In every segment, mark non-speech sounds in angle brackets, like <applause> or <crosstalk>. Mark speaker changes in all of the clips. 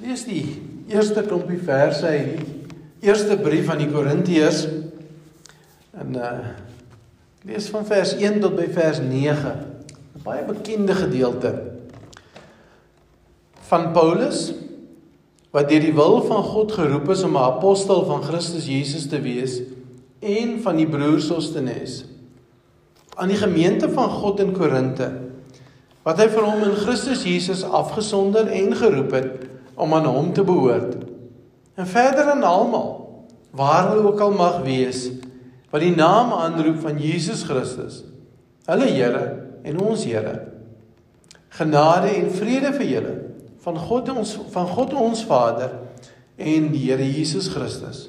Speaker 1: Lees die eerste klompie verse uit die eerste brief aan die Korintiërs. En uh lees van vers 1 tot by vers 9. 'n Baie bekende gedeelte van Paulus wat deur die wil van God geroep is om 'n apostel van Christus Jesus te wees en van die broers Sostenes aan die gemeente van God in Korinte wat hy vir hom in Christus Jesus afgesonder en geroep het om aan hom te behoort. En verder aan almal waar hulle ook al mag wees wat die naam aanroep van Jesus Christus, hulle Here en ons Here. Genade en vrede vir julle van God ons van God ons Vader en die Here Jesus Christus.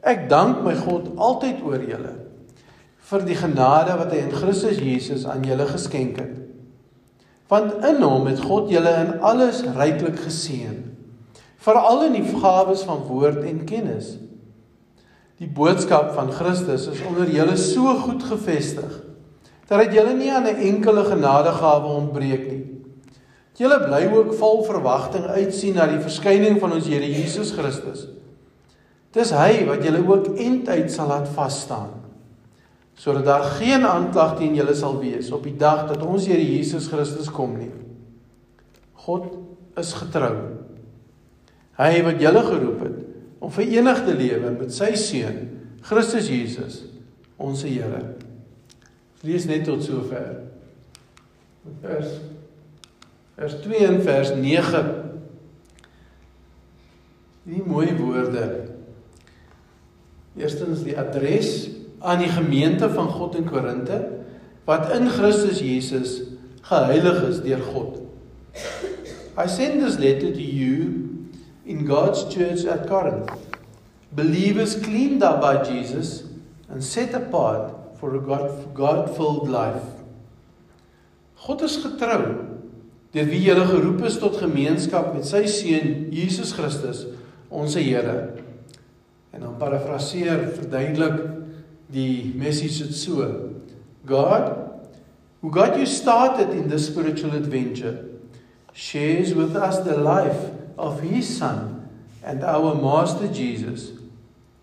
Speaker 1: Ek dank my God altyd oor julle vir die genade wat hy in Christus Jesus aan julle geskenk het. Want in hom het God julle in alles ryklik geseën, veral in die gawes van woord en kennis. Die boodskap van Christus is onder julle so goed gefestig dat dit julle nie aan 'n enkele genadegawe ontbreek nie. Julle bly ook vol verwagting uitsien na die verskyning van ons Here Jesus Christus. Dis hy wat julle ook eintyd sal laat vas staan sodat daar geen aanklag teen julle sal wees op die dag dat ons Here Jesus Christus kom nie. God is getrou. Hy wat julle geroep het om verenig te lewe met sy seun Christus Jesus, ons Here. Lees net tot sover. Vers vers 2 en vers 9. Die mooi woorde. Eerstens die adres aan die gemeente van God in Korinte wat in Christus Jesus geheilig is deur God. I send this letter to you in God's church at Corinth. Believers cleaned up by Jesus and set apart for a God God-filled life. God is getrou deur wie jy geroep is tot gemeenskap met sy seun Jesus Christus, ons Here. En dan parafraseer verduidelik die message het so God who got you started in this spiritual adventure shares with us the life of his son and our master Jesus.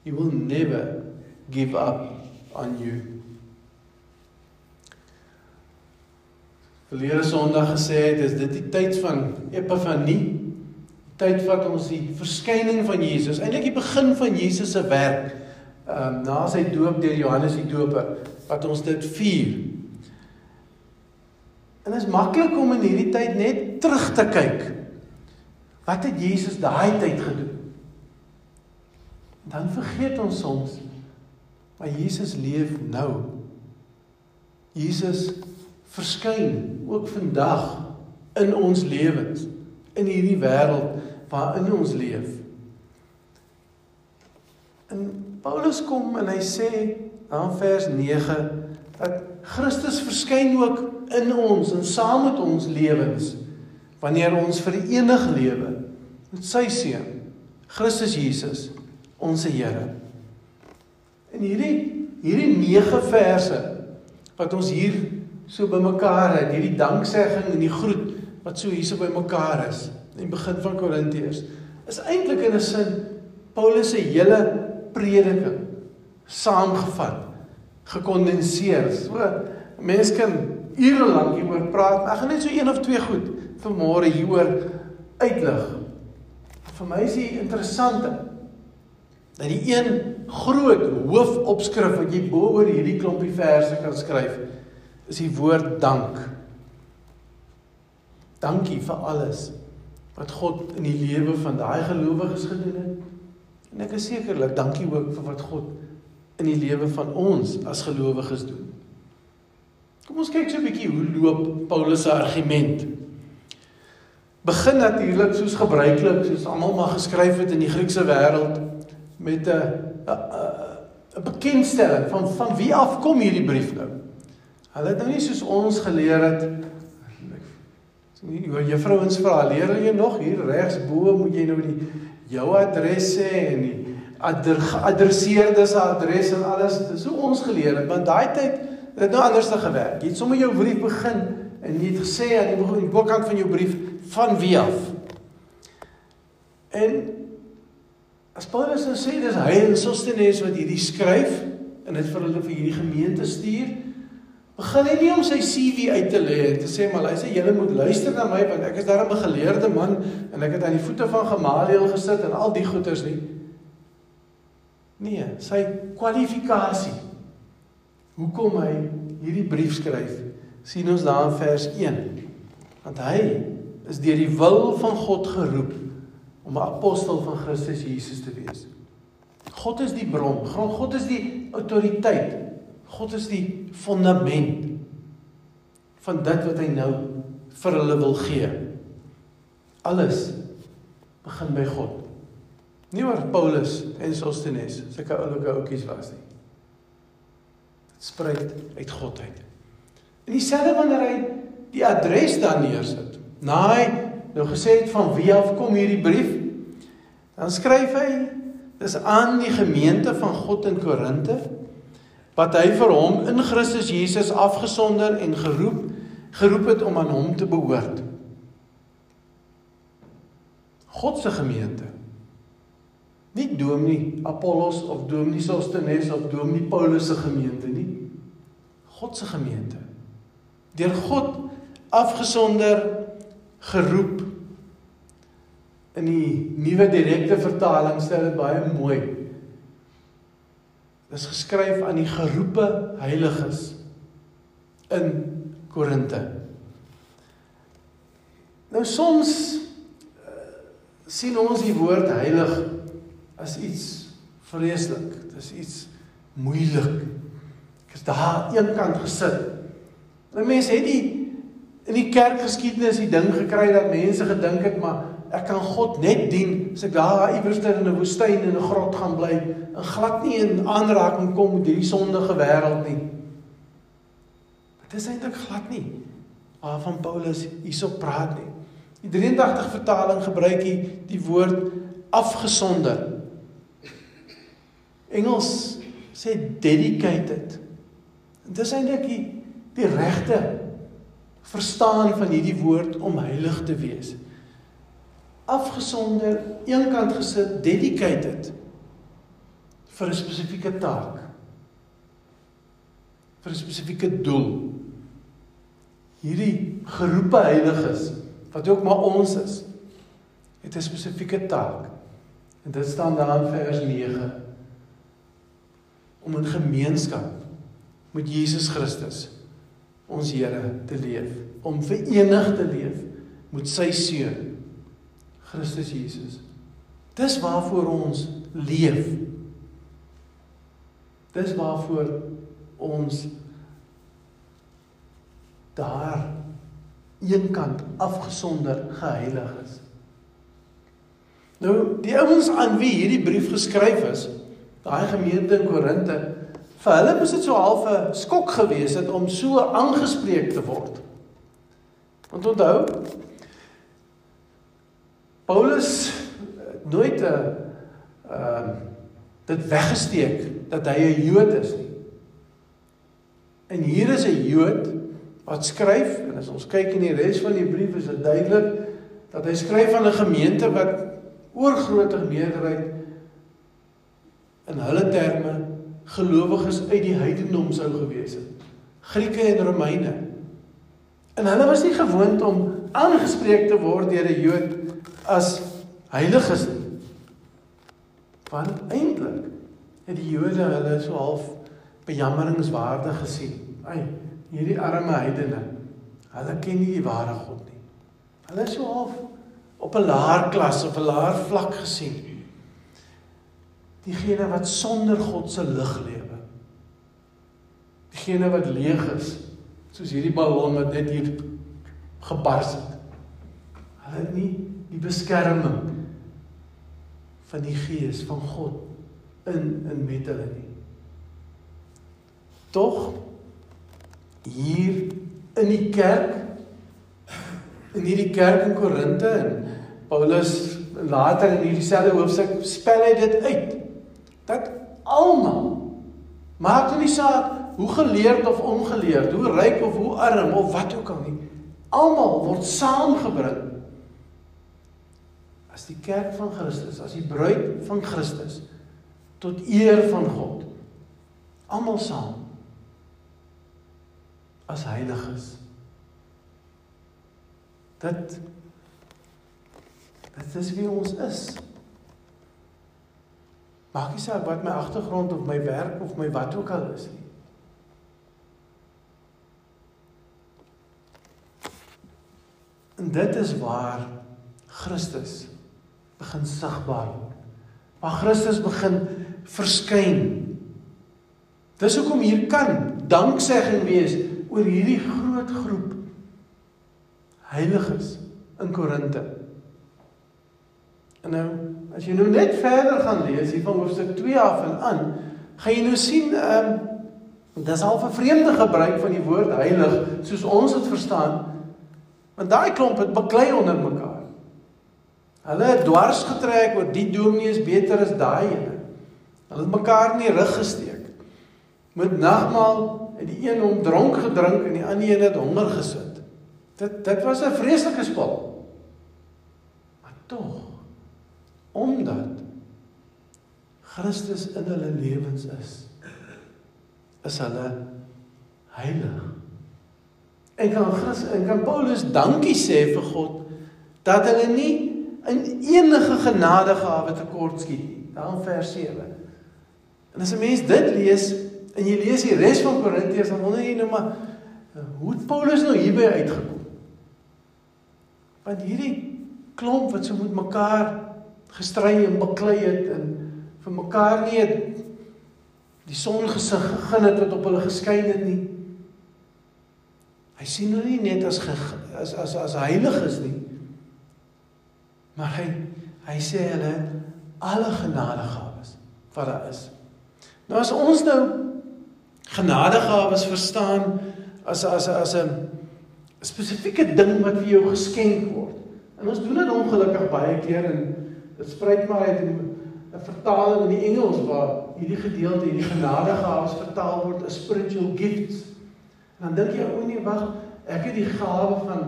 Speaker 1: He will never give up on you. Verlede Sondag gesê het is dit die tyd van Epifanie? Tyd wat ons die verskyning van Jesus eintlik die begin van Jesus se werk ehm um, na sy doop deur Johannes die Doper wat ons dit vier. En dit is maklik om in hierdie tyd net terug te kyk. Wat het Jesus daai tyd gedoen? Dan vergeet ons soms maar Jesus leef nou. Jesus verskyn ook vandag in ons lewens in hierdie wêreld waarin ons leef. En Paulus kom en hy sê aan vers 9 dat Christus verskyn ook in ons en saam met ons lewens wanneer ons verenig lewe met sy seun Christus Jesus ons Here. En hierdie hierdie 9 verse wat ons hier so bymekaar het, hierdie danksegging en die groet wat so hierso bymekaar is in die begin van Korintiërs is eintlik in 'n sin Paulus se hele prediking saamgevat, gekondenseer. So mense kan ure lank hieroor praat, maar ek gaan net so een of twee goed vanmôre hieroor uitlig. Vir my is dit interessant dat die een groot hoofopskrif wat jy bo oor hierdie klompie verse kan skryf, is die woord dank. Dankie vir alles wat God in die lewe van daai gelowiges gedoen het. En ek is sekerlik dankie ook vir wat God in die lewe van ons as gelowiges doen. Kom ons kyk so 'n bietjie hoe loop Paulus se argument. Begin natuurlik soos gebruiklik, soos almal maar geskryf het in die Griekse wêreld met 'n 'n bekendstelling van van wie af kom hierdie brief nou. Hulle het nou nie soos ons geleer het Jy juffrouens vra, leer jy nog hier regs bo moet jy nou die jou adres sê en die adresseerdes adres en alles. Dis hoe ons geleer het, want daai tyd het nou anders te gewerk. Jy het sommer jou brief begin en jy het gesê aan die begin die bokkant van jou brief van wie af. En as Paulus nou sê dis hy en Sostenes wat hierdie skryf en dit vir hulle vir hierdie gemeente stuur, begin hy nie om sy CV uit te lê en te sê maar hy sê julle moet luister na my want ek is daarom 'n geleerde man en ek het aan die voete van Gamaliel gesit en al die goeters nie. Nee, sy kwalifikasie. Hoekom hy hierdie brief skryf, sien ons daar in vers 1. Want hy is deur die wil van God geroep om 'n apostel van Christus Jesus te wees. God is die bron, God is die autoriteit. God is die fondament van dit wat hy nou vir hulle wil gee. Alles begin by God. Nie oor Paulus en Sostenes, sulke oulike ouetjies was nie. Dit spruit uit God uit. En dieselfde wanneer hy die adres dan neersit. Na hy nou gesê het van wie af kom hierdie brief, dan skryf hy dis aan die gemeente van God in Korinthe wat hy vir hom in Christus Jesus afgesonder en geroep geroep het om aan hom te behoort. God se gemeente. Nie Dominee Apollos of Dominee Sostenes of Dominee Paulus se gemeente nie. God se gemeente. Deur God afgesonder geroep in die nuwe direkte vertaling stel dit baie mooi. Dit is geskryf aan die geroepe heiliges in Korinte. Nou soms uh, sien ons die woord heilig as iets vreeslik. Dit is iets moeilik. Ek is daar eenkant gesit. Nou mense het die in die kerkgeskiedenis die ding gekry dat mense gedink het maar ek kan God net dien as ek daar iewers in 'n woestyn in 'n grot gaan bly en glad nie in aanraking kom met hierdie sondige wêreld nie. Dit is eintlik glad nie waarvan Paulus hierso praat nie. Die 83 vertaling gebruik hier die woord afgesonder. Engels sê dedicated. Dit is eintlik die, die regte verstaan van hierdie woord om heilig te wees afgesonder, eenkant gesit, dedicated vir 'n spesifieke taak. vir 'n spesifieke doel. Hierdie geroepe heiliges wat ook maar ons is, het 'n spesifieke taak. En dit staan daar in vers 9 om in gemeenskap met Jesus Christus ons Here te leef, om verenig te leef met sy seun Christus Jesus. Dis waarvoor ons leef. Dis waarvoor ons daar eenkant afgesonder geheilig is. Nou, die ouens aan wie hierdie brief geskryf is, daai gemeente in Korinte, vir hulle was dit so half 'n skok geweest het om so aangespreek te word. Want onthou, Paulus nooit 'n uh, ehm uh, dit weggesteek dat hy 'n Jood is nie. En hier is 'n Jood wat skryf en as ons kyk in die res van die brief is dit duidelik dat hy skryf aan 'n gemeente wat oorgrootte meerderheid in hulle terme gelowiges uit die heidendom sou gewees het. Grieke en Romeine. En hulle was nie gewoond om aangespreek te word deur 'n Jood as heilig is nie. Want eintlik het die Jode hulle so half bejammeringswaardig gesien. Ai, hierdie arme heidene. Hulle ken nie die ware God nie. Hulle is so half op 'n laer klas of 'n laer vlak gesien. Diegene wat sonder God se lig lewe. Diegene wat leeg is, soos hierdie ballon wat net hier gebars het. Hulle het nie die beskerming van die gees van God in in met hulle nie. Tog hier in die kerk in hierdie kerk in Korinte en Paulus later in hierdie selfde hoofstuk spel hy dit uit dat almal maak nie saak hoe geleerd of ongeleerd, hoe ryk of hoe arm of wat ook al nie, almal word saamgebring as die kerk van Christus, as die bruid van Christus tot eer van God. Almal saam as heiliges. Dit dit is wie ons is. Maak nie saak wat my agtergrond of my werk of my wat ook al is nie. En dit is waar Christus begin sigbaar word. Waar Christus begin verskyn. Dis hoekom hier kan danksegging wees oor hierdie groot groep heiliges in Korinte. En nou, as jy nou net verder gaan lees hier van hoofstuk 2 af en aan, gaan jy nou sien ehm um, dis al 'n vreemde gebruik van die woord heilig soos ons dit verstaan. Want daai klomp het beklei onder mekaar. Hulle het dwars getrek oor die dominee is beter as daai ene. Hulle het mekaar in die rug gesteek. Met nagmaal het die een hom dronk gedrink en die ander een het honger gesit. Dit dit was 'n vreeslike spel. Maar tog omdat Christus in hulle lewens is, is hulle heilig. En kan Christus en kan Paulus dankie sê vir God dat hulle nie in enige genadegawe tekortskiet nie. Daarin vers 7. En as 'n mens dit lees en jy lees die res van Korintiërs dan wonder jy nou maar hoe het Paulus nou hierby uitgekom? Want hierdie klomp wat so met mekaar gestry en baklei het en vir mekaar nie het die son gesig gegee het wat op hulle geskyn het nie. Hy sien hulle nie net as as as as heiliges nie. Maar hy hy sê hulle alle genadegawes wat daar is. Nou as ons nou genadegawes verstaan as as as 'n spesifieke ding wat vir jou geskenk word. En ons doen dit ongelukkig baie keer en dit spruit maar uit 'n vertaling in die Engels waar hierdie gedeelte hierdie genadegawes vertaal word as spiritual gifts. En dan dink jy o nee wag, ek het die gawe van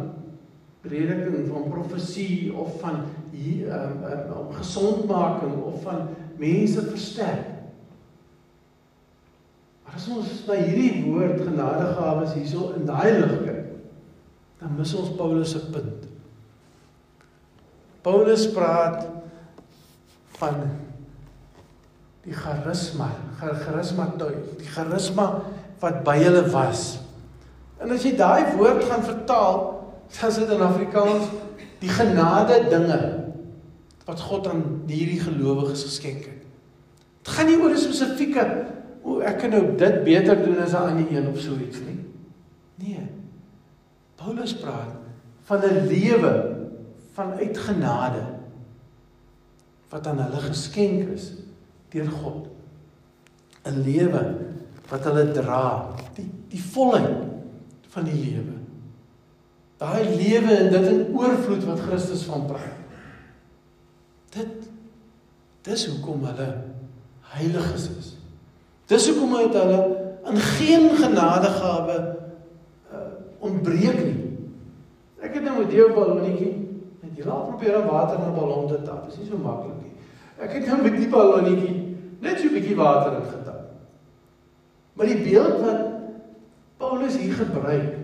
Speaker 1: prediking van profesie of van hier um, um, gesondmaking of van mense versterk. Maar as ons na hierdie woord genadegawes hierso in daai lig kyk, dan mis ons Paulus se punt. Paulus praat van die charisma, charisma toe, die charisma wat by hulle was. En as jy daai woord gaan vertaal, is dit in Afrikaans die genade dinge wat God aan hierdie gelowiges geskenk het. Dit gaan nie oor 'n spesifieke o ek kan nou dit beter doen as 'n ander een of so iets nie. Nee. Paulus praat van 'n lewe vanuit genade wat aan hulle geskenk is deur God. 'n Lewe wat hulle dra, die die volheid van die lewe. Daai lewe en dit in oorvloed wat Christus van praat. Dit dis hoekom hulle heiliges is. Dis hoekom het hulle in geen genadegawe uh, ontbreek nie. Ek het nou met jou ballonnetjie net jy laat probeer om water in 'n ballon te tap. Dis nie so maklik nie. Ek het nou met die ballonnetjie net so 'n bietjie water in getap. Maar die beeld wat Paulus hier gebruik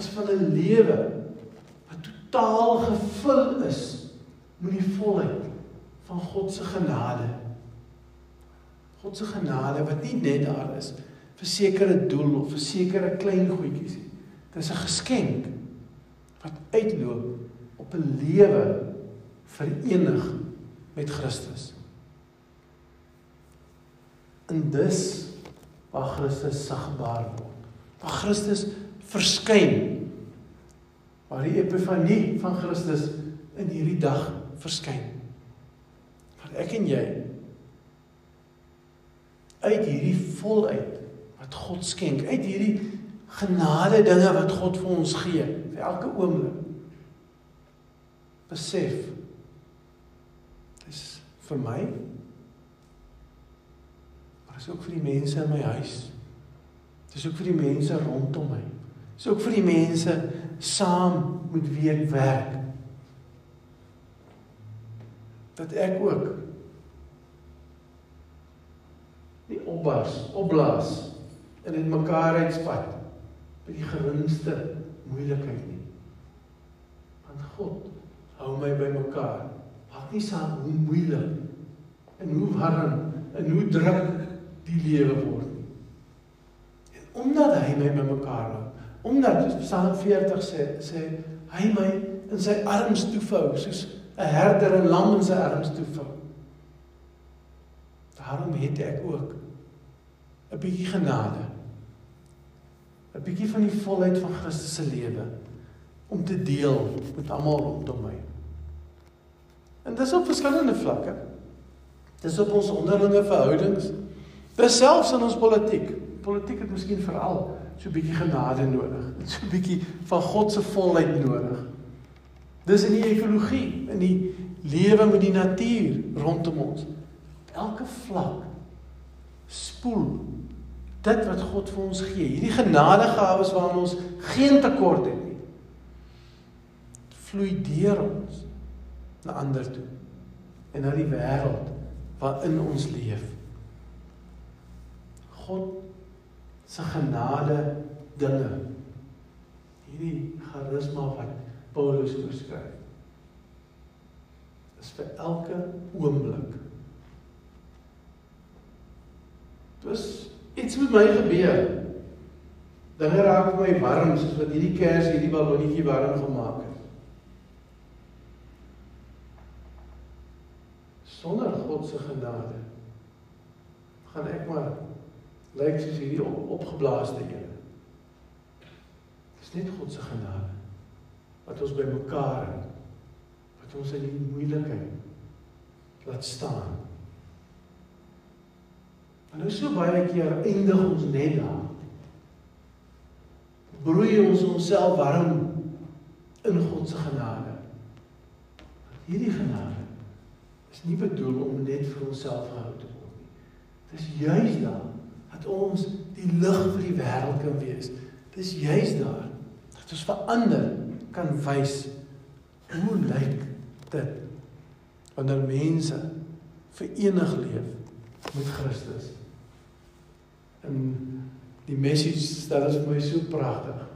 Speaker 1: is van 'n lewe wat totaal gevul is met die volheid van God se genade. God se genade wat nie net daar is vir sekere doel of vir sekere klein goedjies nie. Dit is 'n geskenk wat uitloop op 'n lewe verenig met Christus. En dis waar Christus sigbaar word. Waar Christus verskyn. Waar die epifanie van Christus in hierdie dag verskyn. Waar ek en jy uit hierdie volheid wat God skenk, uit hierdie genade dinge wat God vir ons gee vir elke oomblik. Besef dis vir my maar is ook vir die mense in my huis. Dis ook vir die mense rondom my. Dis ook vir die mense saam met wie ek werk. dat ek ook nie opbars, opblaas en in mekaar uitspat by die geringste moeilikheid nie. Want God hou my by mekaar. Maak nie saak hoe moeilik en hoe warm en hoe druk die lewe word nie. En omdat hy my by mekaar hou, omdat Psalm 40 sê sê hy my in sy arms toevou soos 'n herder 'n lam in sy arms toevou. Daarom het ek ook 'n bietjie genade. 'n bietjie van die volheid van Christus se lewe om te deel met almal rondom my. En dis op verskillende vlakke. Dis op ons onderlinge verhoudings. Dis selfs in ons politiek. Politiek het miskien veral so 'n bietjie genade nodig. Dit <laughs> so 'n bietjie van God se volheid nodig. Dis in die ekologie, in die lewe met die natuur rondom ons. Op elke vlak spoel dit wat God vir ons gee. Hierdie genadegawes waaraan ons geen tekort het nie. vloei deur ons na ander toe en na die wêreld waarin ons leef. God se genade dinge. Hierdie charisma wat Paulus beskryf. Is vir elke oomblik. Dis iets met my gebeur. Dinge raak my warm soos wat hierdie kers hierdie ballonnetjie warm gemaak het. Sonder God se genade gaan ek maar lyk soos hierdie op, opgeblaaste een. Dis net God se genade wat ons by mekaar hou. Wat ons in die moeilikheid laat staan. En nou so baie keer eindig ons net daar. Broei ons onsself warm in God se genade. Hierdie genade is nie bedoel om net vir onsself gehou te word nie. Dis juis daar dat ons die lig vir die wêreld kan wees. Dis juis daar dat ons verander kan wys hoe lyk dit wanneer mense verenig leef met Christus. En die message stel dit vir my so pragtig.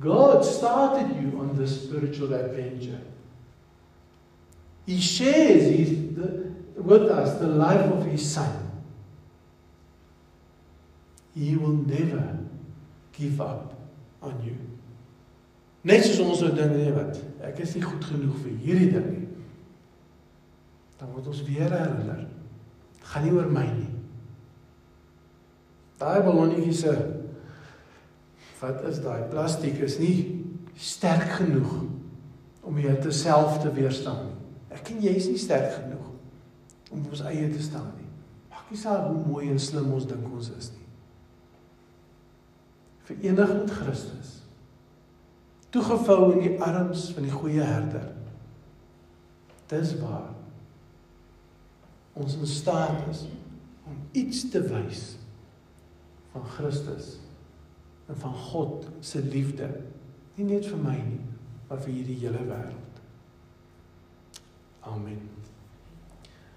Speaker 1: God started you on this spiritual adventure. He shares his the, with us the life of his son. He will never give up on you. Net soos ons nou dink nee wat, ek is nie goed genoeg vir hierdie ding nie. Dan word ons weer herinner. Dit gaan nie oor my nie. Daai ballonnetjie se wat is daai plastiek is nie sterk genoeg om jou te self te weerstaan nie. Ek en jy is nie sterk genoeg om ons eie te staan nie. Maak nie saak hoe mooi en slim ons dink ons is nie. Verenig met Christus toegevou in die arms van die goeie herder. Dis waar ons in staat is om iets te wys van Christus en van God se liefde, nie net vir my nie, maar vir hierdie hele wêreld. Amen.